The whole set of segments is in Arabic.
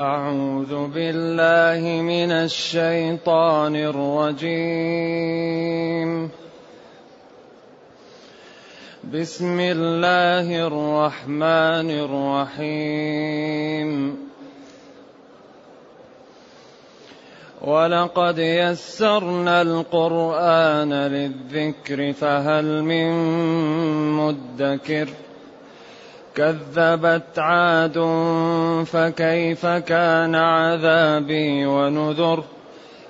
أعوذ بالله من الشيطان الرجيم. بسم الله الرحمن الرحيم. ولقد يسرنا القرآن للذكر فهل من مدكر؟ كذبت عاد فكيف كان عذابي ونذر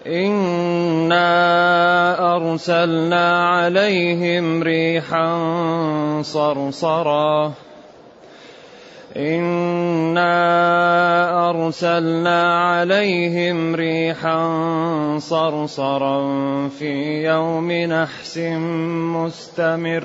إنا أرسلنا عليهم ريحا صرصرا إنا أرسلنا عليهم ريحا صرصرا في يوم نحس مستمر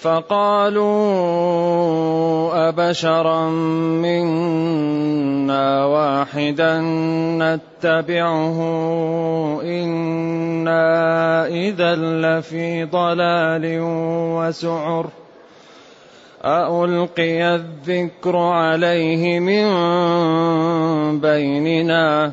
فقالوا أبشرا منا واحدا نتبعه إنا إذا لفي ضلال وسعر ألقي الذكر عليه من بيننا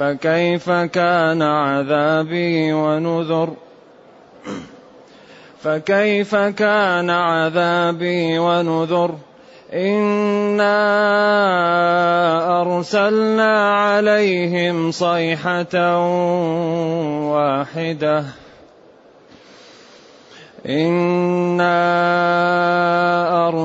فكيف كان عذابي ونذر؟ فكيف كان عذابي ونذر؟ إنا أرسلنا عليهم صيحة واحدة. إنا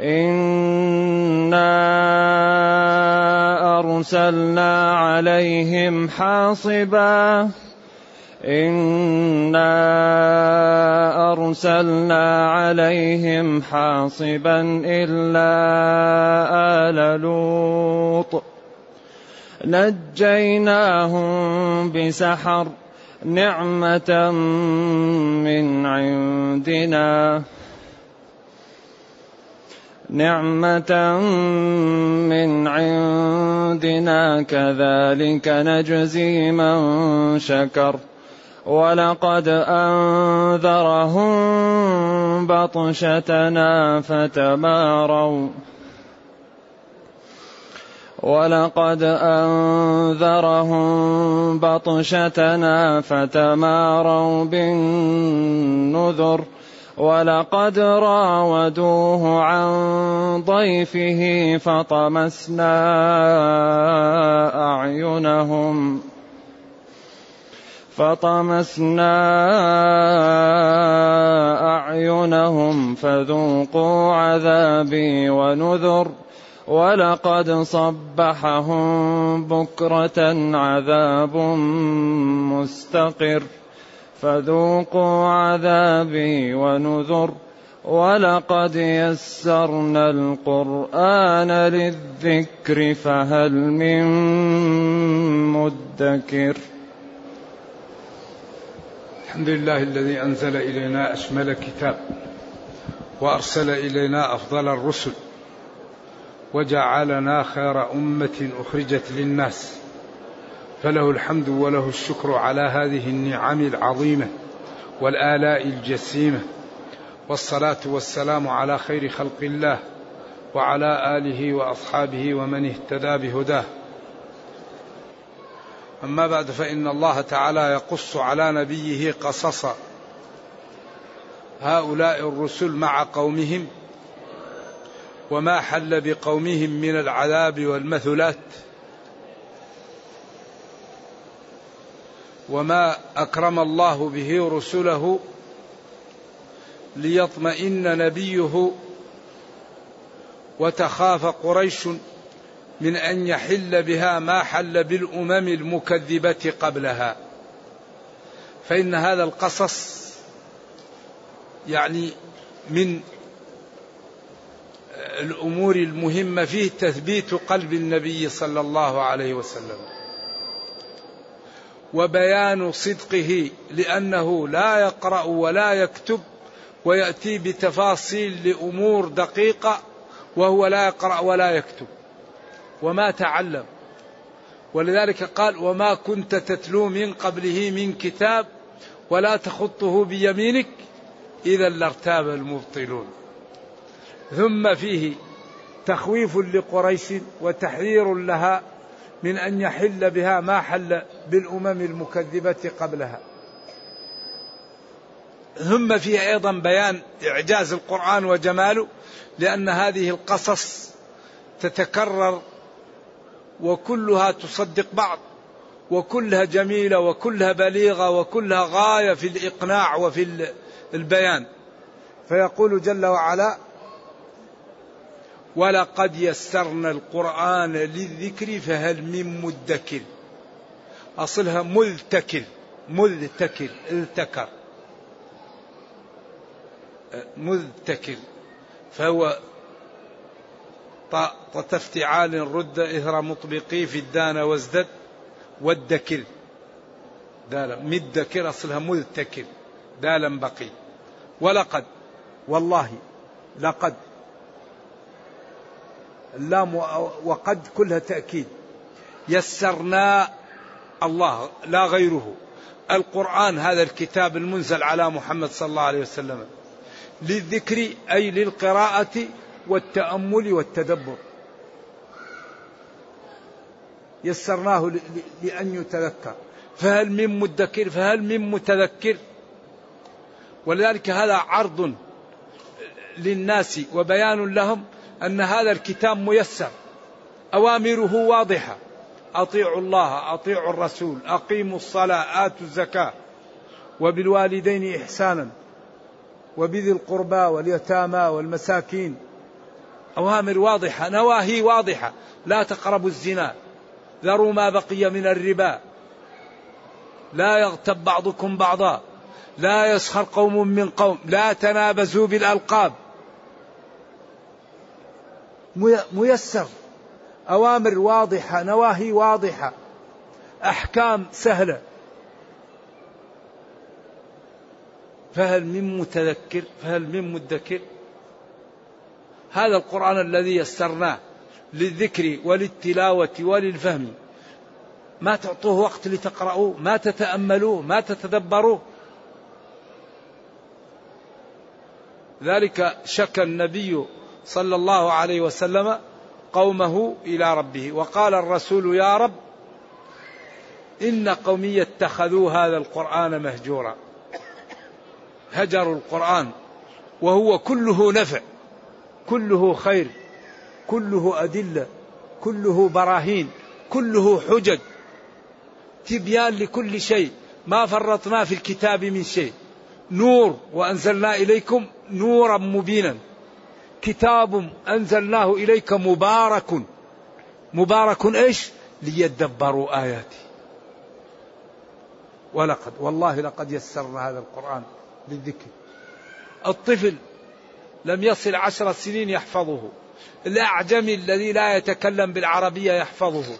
انا ارسلنا عليهم حاصبا انا ارسلنا عليهم حاصبا الا ال لوط نجيناهم بسحر نعمه من عندنا نعمة من عندنا كذلك نجزي من شكر. ولقد أنذرهم بطشتنا فتماروا. ولقد أنذرهم بطشتنا فتماروا بالنذر. ولقد راودوه عن ضيفه فطمسنا أعينهم فطمسنا أعينهم فذوقوا عذابي ونذر ولقد صبحهم بكرة عذاب مستقر فذوقوا عذابي ونذر ولقد يسرنا القرآن للذكر فهل من مدكر. الحمد لله الذي أنزل إلينا أشمل كتاب وأرسل إلينا أفضل الرسل وجعلنا خير أمة أخرجت للناس فله الحمد وله الشكر على هذه النعم العظيمة والآلاء الجسيمة والصلاة والسلام على خير خلق الله وعلى آله وأصحابه ومن اهتدى بهداه. أما بعد فإن الله تعالى يقص على نبيه قصص هؤلاء الرسل مع قومهم وما حل بقومهم من العذاب والمثلات وما أكرم الله به رسله ليطمئن نبيه وتخاف قريش من أن يحل بها ما حل بالأمم المكذبة قبلها. فإن هذا القصص يعني من الأمور المهمة فيه تثبيت قلب النبي صلى الله عليه وسلم. وبيان صدقه لأنه لا يقرأ ولا يكتب ويأتي بتفاصيل لأمور دقيقة وهو لا يقرأ ولا يكتب. وما تعلم. ولذلك قال وما كنت تتلو من قبله من كتاب ولا تخطه بيمينك إذا لارتاب المبطلون. ثم فيه تخويف لقريش وتحذير لها من أن يحل بها ما حل بالأمم المكذبة قبلها. ثم فيه أيضا بيان إعجاز القرآن وجماله لأن هذه القصص تتكرر وكلها تصدق بعض وكلها جميلة وكلها بليغة وكلها غاية في الإقناع وفي البيان. فيقول جل وعلا ولقد يسرنا القرآن للذكر فهل من مدكر؟ أصلها مذتكر مذتكر التكر. مذتكر فهو افتعال رد إثر مطبقي في الدان وازدد والدكر. دالا مدكر أصلها مذتكر دالا بقي. ولقد والله لقد اللام وقد كلها تأكيد. يسرنا الله لا غيره. القرآن هذا الكتاب المنزل على محمد صلى الله عليه وسلم. للذكر أي للقراءة والتأمل والتدبر. يسرناه لأن يتذكر. فهل من مدكر؟ فهل من متذكر؟ ولذلك هذا عرض للناس وبيان لهم أن هذا الكتاب ميسر. أوامره واضحة. أطيعوا الله أطيعوا الرسول أقيموا الصلاة آتوا الزكاة. وبالوالدين إحسانا. وبذي القربى واليتامى والمساكين. أوامر واضحة نواهي واضحة. لا تقربوا الزنا. ذروا ما بقي من الربا. لا يغتب بعضكم بعضا. لا يسخر قوم من قوم. لا تنابزوا بالألقاب. ميسر. أوامر واضحة نواهي واضحة. أحكام سهلة. فهل من متذكر؟ فهل من مدكر؟ هذا القرآن الذي يسرناه للذكر وللتلاوة وللفهم. ما تعطوه وقت لتقرأوه ما تتأملوه ما تتدبروه. ذلك شكى النبي صلى الله عليه وسلم قومه إلى ربه. وقال الرسول يا رب إن قومي اتخذوا هذا القرآن مهجورا. هجروا القرآن وهو كله نفع كله خير كله أدلة كله براهين كله حجج تبيان لكل شيء. ما فرطنا في الكتاب من شيء. نور وأنزلنا إليكم نورا مبينا. كتاب أنزلناه إليك مبارك. مبارك إيش؟ ليدبروا آياته ولقد والله لقد يسرنا هذا القرآن للذكر. الطفل لم يصل عشر سنين يحفظه. الأعجمي الذي لا يتكلم بالعربية يحفظه.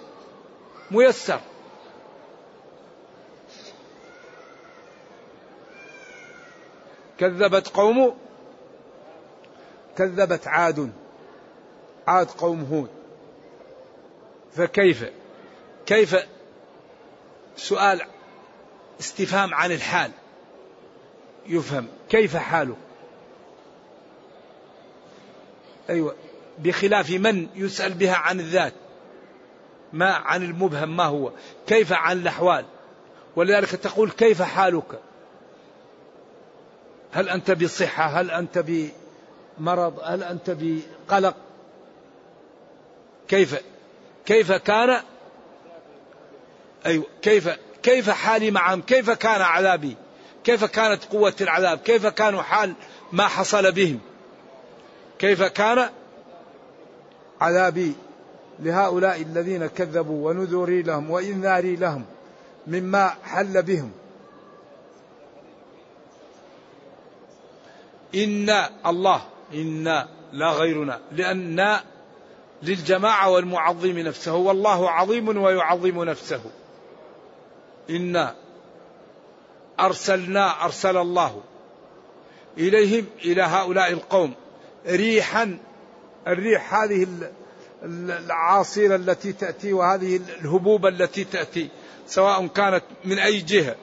ميسر. كذبت قوم كذبت عاد. عاد قوم هود. فكيف؟ كيف سؤال استفهام عن الحال؟ يفهم. كيف حاله أيوة. بخلاف من يسأل بها عن الذات؟ ما عن المبهم ما هو؟ كيف عن الأحوال؟ ولذلك تقول كيف حالك؟ هل أنت بصحة؟ هل أنت بمرض هل أنت بقلق؟ كيف؟ كيف كان؟ أيوة كيف كيف حالي معهم كيف كان عذابي؟ كيف كانت قوة العذاب؟ كيف كانوا حال ما حصل بهم؟ كيف كان عذابي لهؤلاء الذين كذبوا ونذري لهم وإنذاري لهم مما حل بهم؟ إنا الله إنا لا غيرنا لأن للجماعة والمعظم نفسه والله عظيم ويعظم نفسه. إنا أرسلنا أرسل الله إليهم إلى هؤلاء القوم ريحا الريح هذه العاصرة التي تأتي وهذه الهبوب التي تأتي سواء كانت من أي جهة.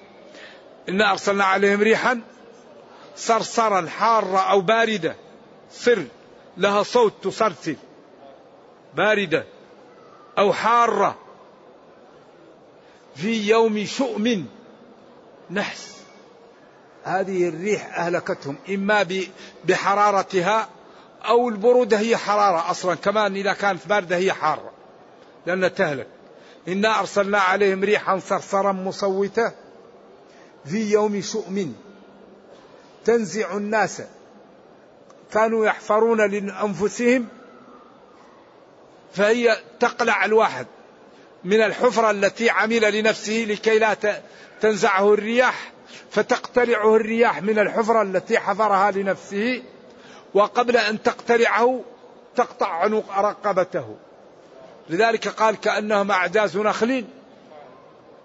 إنا أرسلنا عليهم ريحا صرصرا حارة أو باردة. صر لها صوت تصرصر باردة أو حارة. في يوم شؤم نحس. هذه الريح أهلكتهم إما بحرارتها أو البرودة هي حرارة أصلا كمان إذا كانت باردة هي حارة لأنها تهلك. إنا أرسلنا عليهم ريحا صرصرا مصوتة. في يوم شؤم تنزع الناس كانوا يحفرون لأنفسهم فهي تقلع الواحد من الحفرة التي عمل لنفسه لكي لا تنزعه الرياح فتقتلعه الرياح من الحفرة التي حفرها لنفسه وقبل أن تقتلعه تقطع عنق رقبته. لذلك قال كأنهم أعجاز نخل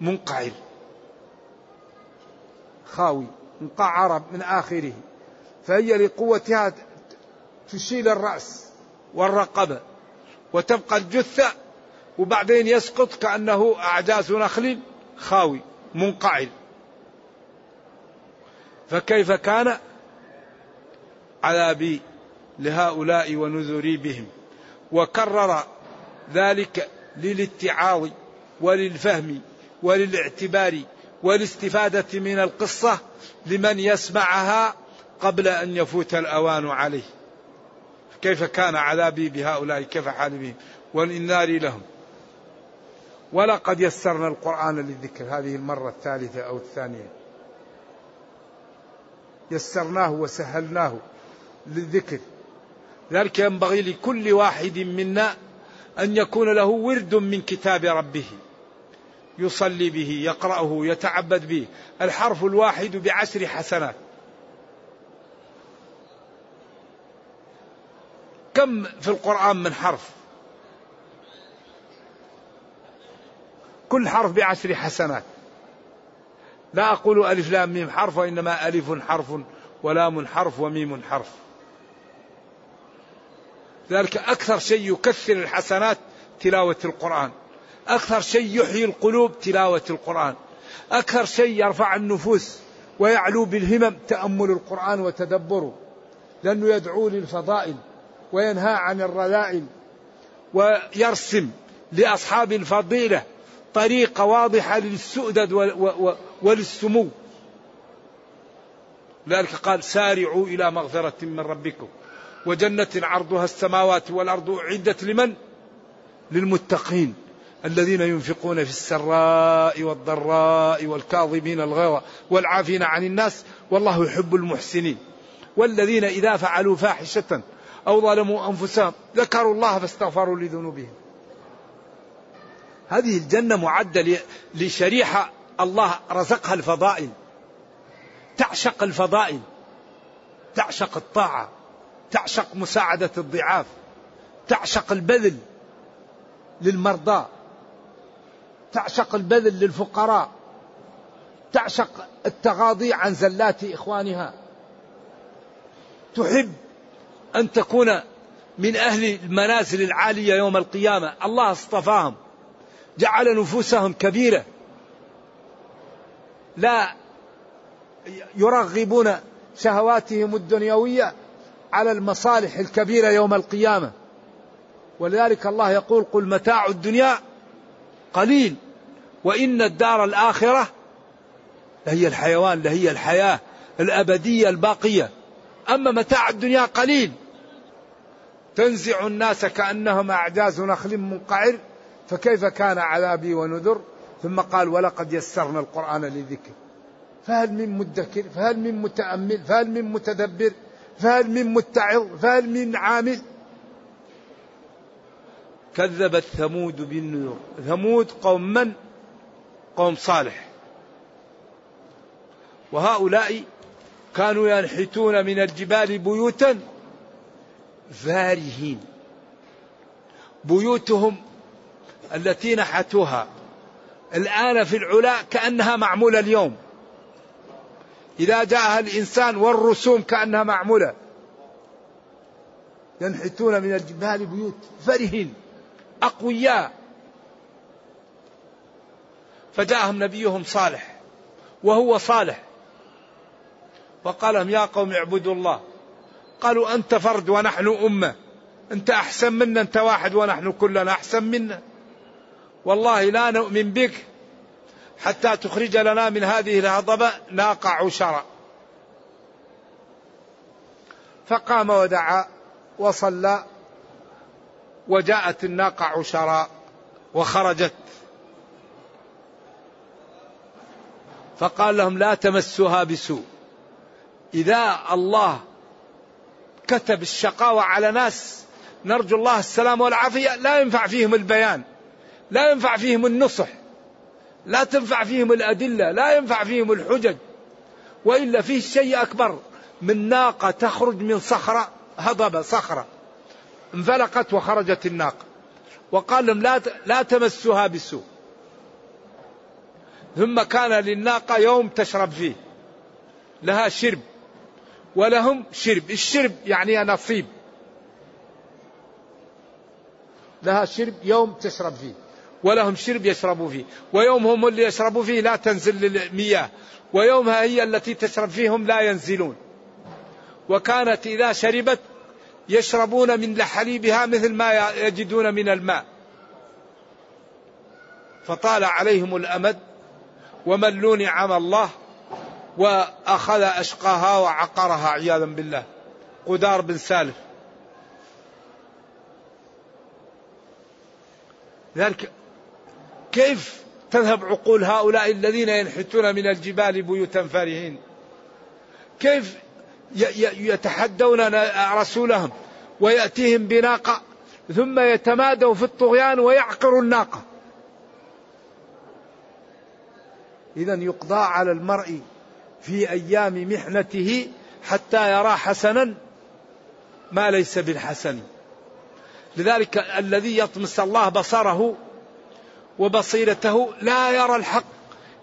منقعر. خاوي. مقعر من آخره. فهي لقوتها تشيل الرأس والرقبة وتبقى الجثة وبعدين يسقط كأنه أعجاز نخل خاوي منقعر فكيف كان عذابي لهؤلاء ونذري بهم؟ وكرر ذلك للاتعاظ وللفهم وللاعتبار والاستفادة من القصة لمن يسمعها قبل أن يفوت الأوان عليه. كيف كان عذابي بهؤلاء كيف حال بهم؟ والإنذار لهم. ولقد يسرنا القرآن للذكر. هذه المرة الثالثة أو الثانية. يسرناه وسهلناه للذكر. ذلك ينبغي لكل واحد منا أن يكون له ورد من كتاب ربه. يصلي به يقرأه يتعبد به. الحرف الواحد بعشر حسنات. كم في القرآن من حرف؟ كل حرف بعشر حسنات. لا أقول ألف لام ميم حرف وإنما ألف حرف ولام حرف وميم حرف. ذلك أكثر شيء يكثر الحسنات تلاوة القرآن. أكثر شيء يحيي القلوب تلاوة القرآن. أكثر شيء يرفع النفوس ويعلو بالهمم تأمل القرآن وتدبره. لأنه يدعو للفضائل. وينهى عن الرذائل ويرسم لأصحاب الفضيلة طريقة واضحة للسؤدد وللسمو لذلك قال سارعوا إلى مغفرة من ربكم وجنة عرضها السماوات والأرض أعدت لمن؟ للمتقين الذين ينفقون في السراء والضراء والكاظمين الغيظ والعافين عن الناس والله يحب المحسنين والذين إذا فعلوا فاحشة أو ظلموا أنفسهم. ذكروا الله فاستغفروا لذنوبهم. هذه الجنة معدة لشريحة الله رزقها الفضائل. تعشق الفضائل. تعشق الطاعة. تعشق مساعدة الضعاف. تعشق البذل للمرضى. تعشق البذل للفقراء. تعشق التغاضي عن زلات إخوانها. تحب أن تكون من أهل المنازل العالية يوم القيامة. الله اصطفاهم جعل نفوسهم كبيرة. لا يرغبون شهواتهم الدنيوية على المصالح الكبيرة يوم القيامة. ولذلك الله يقول قل متاع الدنيا قليل وإن الدار الآخرة لهي الحيوان لهي الحياة الأبدية الباقية. أما متاع الدنيا قليل. تنزع الناس كأنهم أعجاز نخل منقعر فكيف كان عذابي ونذر؟ ثم قال ولقد يسرنا القرآن للذكر فهل من مدكر فهل من متأمل فهل من متدبر فهل من متعظ فهل من عامل؟ كذبت ثمود بالنذر. ثمود قوم من؟ قوم صالح. وهؤلاء كانوا ينحتون من الجبال بيوتا فارهين. بيوتهم التي نحتوها. الآن في العلا كأنها معمولة اليوم. إذا جاءها الإنسان والرسوم كأنها معمولة. ينحتون من الجبال بيوت. فرهين أقوياء. فجاءهم نبيهم صالح. وهو صالح. وقال لهم يا قوم اعبدوا الله. قالوا أنت فرد ونحن أمة. أنت أحسن منا أنت واحد ونحن كلنا أحسن منا. والله لا نؤمن بك حتى تخرج لنا من هذه الهضبة ناقة عشرة فقام ودعا وصلى وجاءت الناقة عشراء وخرجت. فقال لهم لا تمسوها بسوء. إذا الله كتب الشقاوة على ناس نرجو الله السلام والعافية لا ينفع فيهم البيان لا ينفع فيهم النصح لا تنفع فيهم الأدلة لا ينفع فيهم الحجج وإلا فيه شيء أكبر من ناقة تخرج من صخرة هضبة صخرة انفلقت وخرجت الناقة وقال لهم لا لا تمسوها بالسوء ثم كان للناقة يوم تشرب فيه لها شرب. ولهم شرب. الشرب يعني نصيب لها شرب يوم تشرب فيه. ولهم شرب يشربوا فيه. ويوم هم اللي يشربوا فيه لا تنزل المياه ويومها هي التي تشرب فيهم لا ينزلون. وكانت إذا شربت يشربون من حليبها مثل ما يجدون من الماء. فطال عليهم الأمد وملوا نعم الله وأخذ أشقاها وعقرها عياذا بالله. قدار بن سالف ذلك كيف تذهب عقول هؤلاء الذين ينحتون من الجبال بيوتا فارهين؟ كيف يتحدون رسولهم ويأتيهم بناقة ثم يتمادوا في الطغيان ويعقروا الناقة؟ إذا يقضى على المرء في أيام محنته حتى يرى حسنا ما ليس بالحسن. لذلك الذي يطمس الله بصره وبصيرته لا يرى الحق.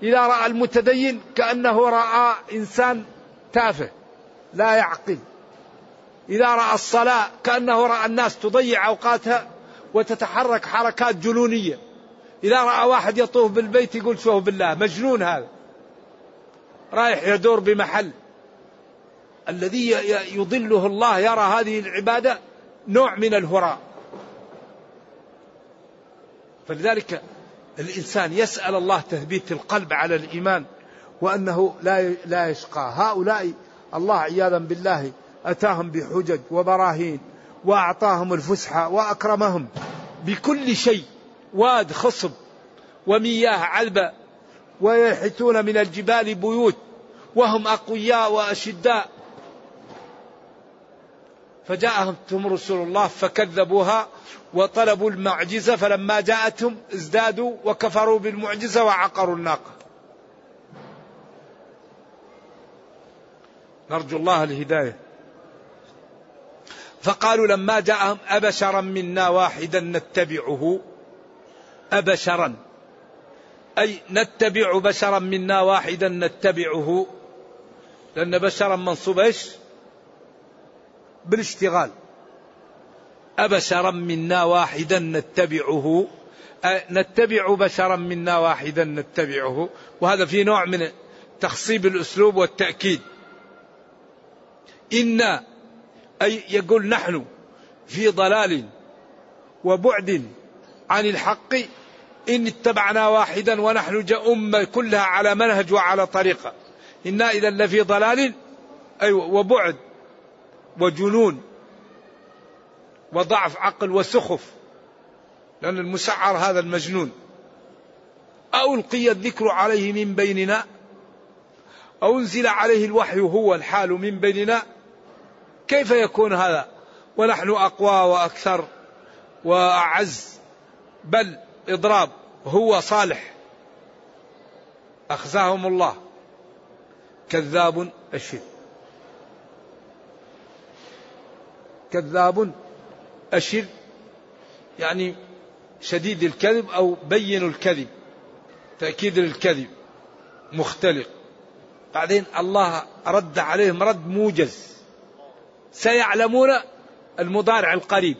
إذا رأى المتدين كأنه رأى إنسان تافه لا يعقل. إذا رأى الصلاة كأنه رأى الناس تضيع أوقاتها وتتحرك حركات جنونية. إذا رأى واحد يطوف بالبيت يقول شوف بالله مجنون هذا. رايح يدور بمحل. الذي يضله الله يرى هذه العبادة نوع من الهراء. فلذلك الإنسان يسأل الله تثبيت القلب على الإيمان وأنه لا لا يشقى. هؤلاء الله عياذا بالله أتاهم بحجج وبراهين وأعطاهم الفسحة وأكرمهم بكل شيء واد خصب ومياه عذبة ويحتون من الجبال بيوت وهم أقوياء وأشداء. فجاءهم رسول الله فكذبوها وطلبوا المعجزة فلما جاءتهم ازدادوا وكفروا بالمعجزة وعقروا الناقة. نرجو الله الهداية. فقالوا لما جاءهم أبشرا منا واحدا نتبعه. أبشرا. أي نتبع بشرا منا واحدا نتبعه. لأن بشرا منصوب إيش؟ بالاشتغال. أبشرا منا واحدا نتبعه. نتبع بشرا منا واحدا نتبعه. وهذا في نوع من تخصيب الأسلوب والتأكيد. إنا أي يقول نحن في ضلال وبعد عن الحق إن اتبعنا واحدا ونحن أمة كلها على منهج وعلى طريقة. إنا إذا لفي ضلال أيوة وبعد وجنون وضعف عقل وسخف. لأن المسعر هذا المجنون. ألقي الذكر عليه من بيننا أو أنزل عليه الوحي هو الحال من بيننا. كيف يكون هذا؟ ونحن أقوى وأكثر وأعز. بل إضراب هو صالح. أخزاهم الله. كذاب أشر كذاب أشر يعني شديد الكذب أو بين الكذب تأكيد للكذب مختلق. بعدين الله رد عليهم رد موجز. سيعلمون المضارع القريب.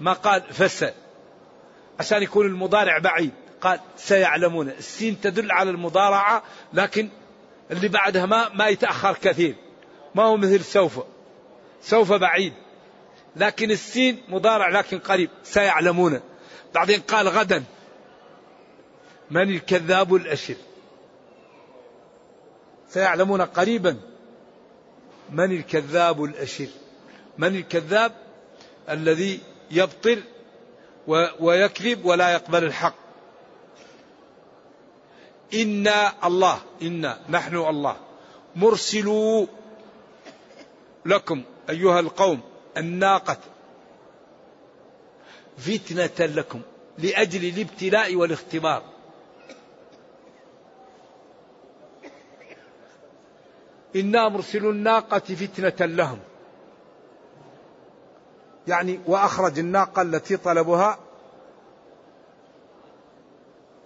ما قال فس عشان يكون المضارع بعيد. قال سيعلمون. السين تدل على المضارعة لكن اللي بعدها ما ما يتأخر كثير. ما هو مثل سوف. سوف بعيد. لكن السين مضارع لكن قريب. سيعلمون. بعدين قال غدا. من الكذاب الأشر؟ سيعلمون قريبا. من الكذاب الأشر؟ من الكذاب الذي يبطل ويكذب ولا يقبل الحق. إنا الله إنا نحن الله. مرسلوا لكم أيها القوم الناقة. فتنة لكم لأجل الابتلاء والاختبار. إنا مرسل الناقة فتنة لهم. يعني وأخرج الناقة التي طلبها.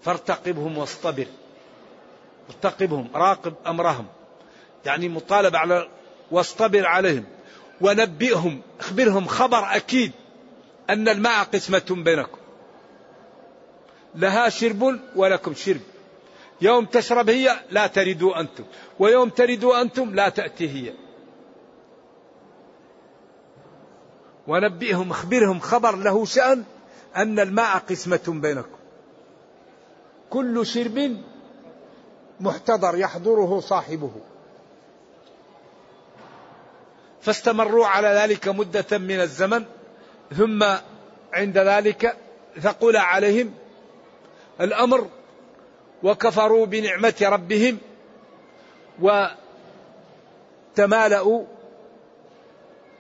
فارتقبهم واصطبر. ارتقبهم راقب أمرهم. يعني مطالب على واصطبر عليهم. ونبئهم اخبرهم خبر أكيد أن الماء قسمة بينكم. لها شرب ولكم شرب. يوم تشرب هي لا تردوا أنتم. ويوم تردوا أنتم لا تأتي هي. ونبئهم اخبرهم خبر له شأن أن الماء قسمة بينكم. كل شرب محتضر يحضره صاحبه. فاستمروا على ذلك مدة من الزمن ثم عند ذلك ثقل عليهم الأمر وكفروا بنعمة ربهم وتمالأوا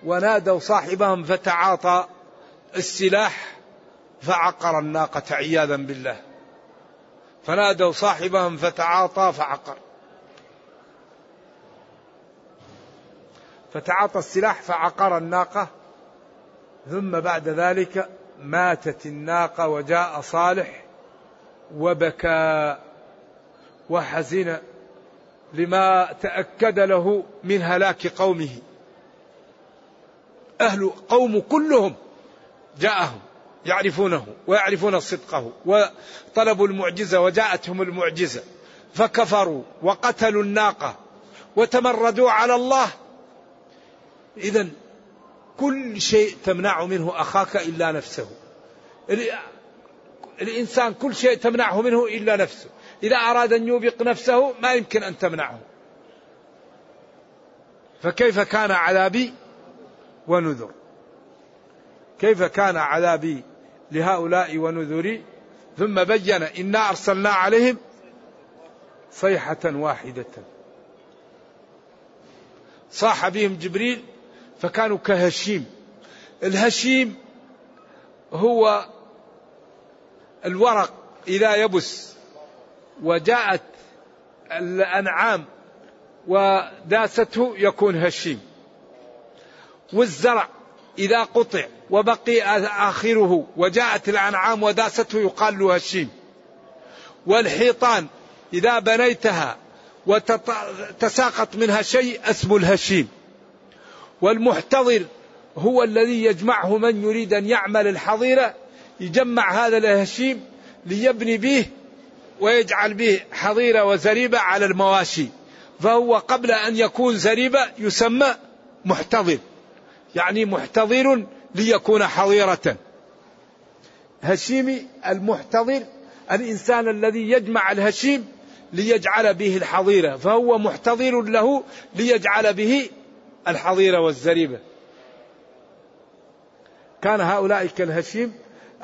ونادوا صاحبهم فتعاطى السلاح فعقر الناقة عياذا بالله. فنادوا صاحبهم فتعاطى فعقر. فتعاطى السلاح فعقر الناقة ثم بعد ذلك ماتت الناقة وجاء صالح وبكى وحزن لما تأكد له من هلاك قومه. أهل قوم كلهم جاءهم يعرفونه ويعرفون صدقه وطلبوا المعجزة وجاءتهم المعجزة. فكفروا وقتلوا الناقة وتمردوا على الله. إذا كل شيء تمنع منه أخاك إلا نفسه. الإنسان كل شيء تمنعه منه إلا نفسه. إذا أراد أن يوبق نفسه ما يمكن أن تمنعه. فكيف كان عذابي؟ ونذر. كيف كان عذابي لهؤلاء ونذري؟ ثم بين إنا أرسلنا عليهم صيحة واحدة. صاح بهم جبريل فكانوا كهشيم. الهشيم هو الورق إذا يبس وجاءت الأنعام وداسته يكون هشيم. والزرع إذا قطع وبقي آخره وجاءت الأنعام وداسته يقال له هشيم والحيطان إذا بنيتها وتساقط منها شيء اسمه الهشيم. والمحتضر هو الذي يجمعه من يريد أن يعمل الحظيرة يجمع هذا الهشيم ليبني به ويجعل به حظيرة وزريبة على المواشي. فهو قبل أن يكون زريبة يسمى محتضر. يعني محتضر ليكون حظيرة هشيم المحتضر الإنسان الذي يجمع الهشيم ليجعل به الحظيرة فهو محتضر له ليجعل به الحظيرة والزريبة. كان هؤلاء كالهشيم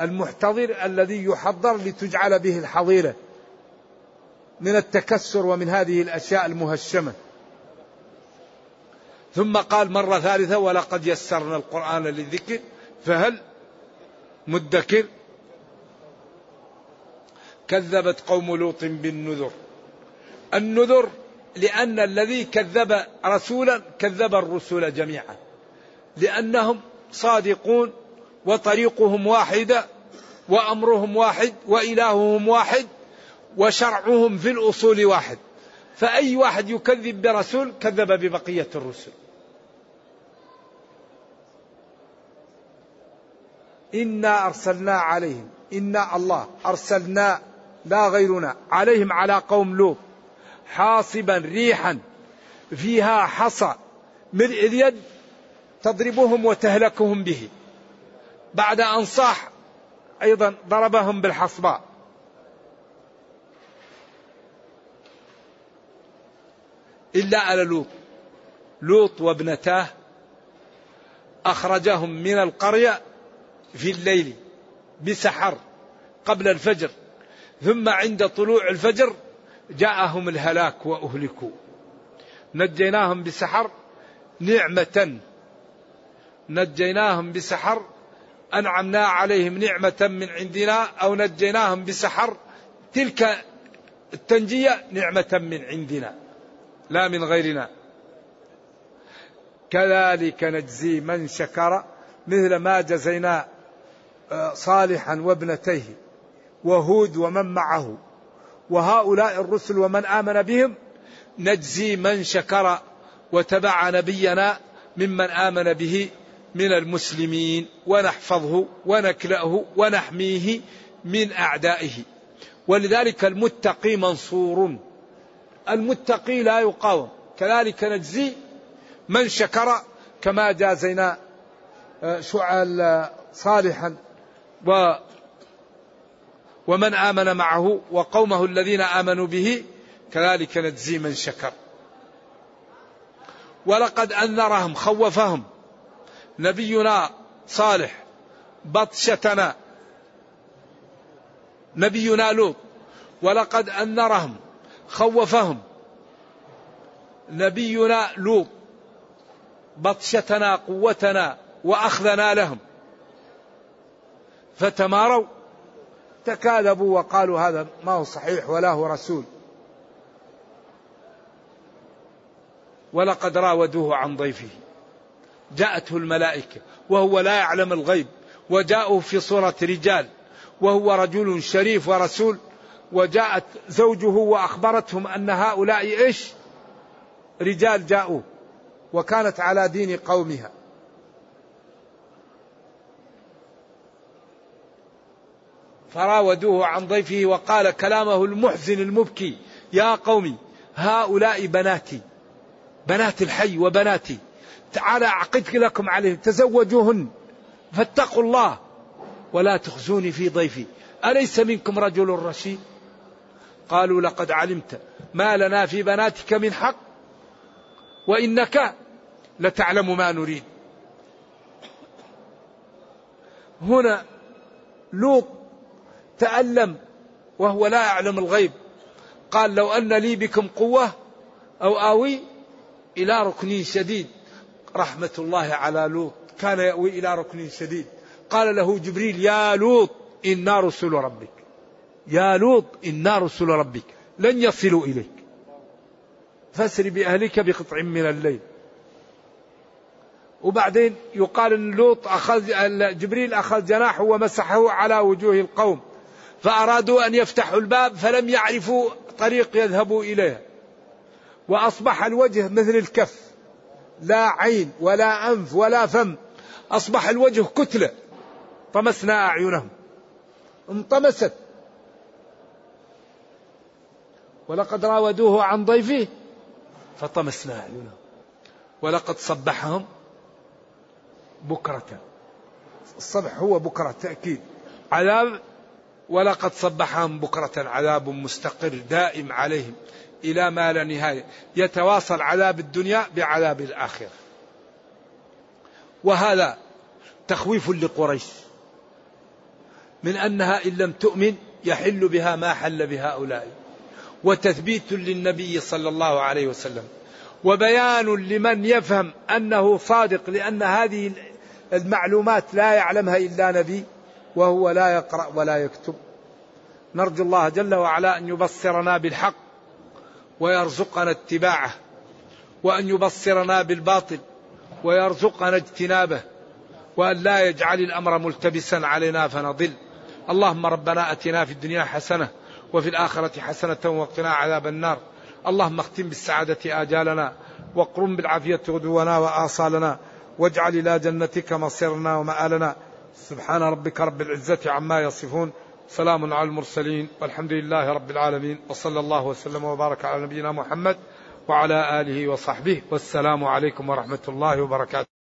المحتضر الذي يحضر لتجعل به الحظيرة من التكسر ومن هذه الأشياء المهشمة. ثم قال مرة ثالثة ولقد يسرنا القرآن للذكر فهل مدكر؟ كذبت قوم لوط بالنذر. النذر لأن الذي كذب رسولا كذب الرسل جميعا لأنهم صادقون وطريقهم واحدة وأمرهم واحد وإلههم واحد وشرعهم في الأصول واحد. فأي واحد يكذب برسول كذب ببقية الرسل. إنا أرسلنا عليهم. إنا الله أرسلنا لا غيرنا. عليهم على قوم لوط. حاصبا ريحا. فيها حصى. ملء اليد تضربهم وتهلكهم به. بعد أن صاح أيضا ضربهم بالحصباء. إلا على لوط. لوط وابنتاه أخرجهم من القرية في الليل بسحر قبل الفجر ثم عند طلوع الفجر جاءهم الهلاك وأهلكوا. نجيناهم بسحر نعمة. نجيناهم بسحر أنعمنا عليهم نعمة من عندنا أو نجيناهم بسحر تلك التنجية نعمة من عندنا. لا من غيرنا. كذلك نجزي من شكر مثل ما جزينا آه، صالحا وابنتيه وهود ومن معه وهؤلاء الرسل ومن آمن بهم نجزي من شكر وتبع نبينا ممن آمن به من المسلمين ونحفظه ونكلأه ونحميه من أعدائه. ولذلك المتقي منصور. المتقي لا يقاوم. كذلك نجزي من شكر كما جازينا آه، شعل آه، صالحا و ومن آمن معه وقومه الذين آمنوا به كذلك نجزي من شكر. ولقد أنذرهم خوفهم. نبينا صالح بطشتنا. نبينا لوط. ولقد أنذرهم. خوفهم. نبينا لوط بطشتنا قوتنا وأخذنا لهم. فتماروا تكاذبوا وقالوا هذا ما هو صحيح ولا هو رسول. ولقد راودوه عن ضيفه. جاءته الملائكة وهو لا يعلم الغيب. وجاءوا في صورة رجال وهو رجل شريف ورسول. وجاءت زوجه وأخبرتهم أن هؤلاء إيش؟ رجال جاءوا وكانت على دين قومها. فراودوه عن ضيفه وقال كلامه المحزن المبكي يا قومي هؤلاء بناتي بنات الحي وبناتي تعالى أعقدك لكم عليهم تزوجوهن فاتقوا الله ولا تخزوني في ضيفي أليس منكم رجل رشيد؟ قالوا لقد علمت ما لنا في بناتك من حق وإنك لتعلم ما نريد. هنا لوط تألم وهو لا يعلم الغيب. قال لو أن لي بكم قوة أو آوي إلى ركن شديد. رحمة الله على لوط كان يأوي إلى ركن شديد. قال له جبريل يا لوط إنا رسل ربك. يا لوط إنا رسل ربك. لن يصلوا إليك. فاسر بأهلك بقطع من الليل. وبعدين يقال إن لوط أخذ جبريل أخذ جناحه ومسحه على وجوه القوم. فأرادوا أن يفتحوا الباب فلم يعرفوا طريق يذهبوا اليها وأصبح الوجه مثل الكف. لا عين ولا أنف ولا فم. أصبح الوجه كتلة. طمسنا أعينهم. انطمست. ولقد راودوه عن ضيفه. فطمسنا اعينهم ولقد صبحهم بكرة. الصبح هو بكرة تأكيد. عذاب ولقد صبحهم بكرة عذاب مستقر دائم عليهم إلى ما لا نهاية. يتواصل عذاب الدنيا بعذاب الآخرة. وهذا تخويف لقريش من أنها إن لم تؤمن يحل بها ما حل بهؤلاء. وتثبيت للنبي صلى الله عليه وسلم. وبيان لمن يفهم أنه صادق لأن هذه المعلومات لا يعلمها إلا نبي وهو لا يقرأ ولا يكتب. نرجو الله جل وعلا أن يبصرنا بالحق ويرزقنا اتباعه وأن يبصرنا بالباطل ويرزقنا اجتنابه وأن لا يجعل الأمر ملتبسا علينا فنضل. اللهم ربنا أتنا في الدنيا حسنة وفي الآخرة حسنة وقنا عذاب النار. اللهم اختم بالسعادة آجالنا واقرم بالعافية غدونا وآصالنا واجعل إلى جنتك مصيرنا ومآلنا. سبحان ربك رب العزة عما يصفون. سلام على المرسلين والحمد لله رب العالمين وصلى الله وسلم وبارك على نبينا محمد وعلى آله وصحبه والسلام عليكم ورحمة الله وبركاته.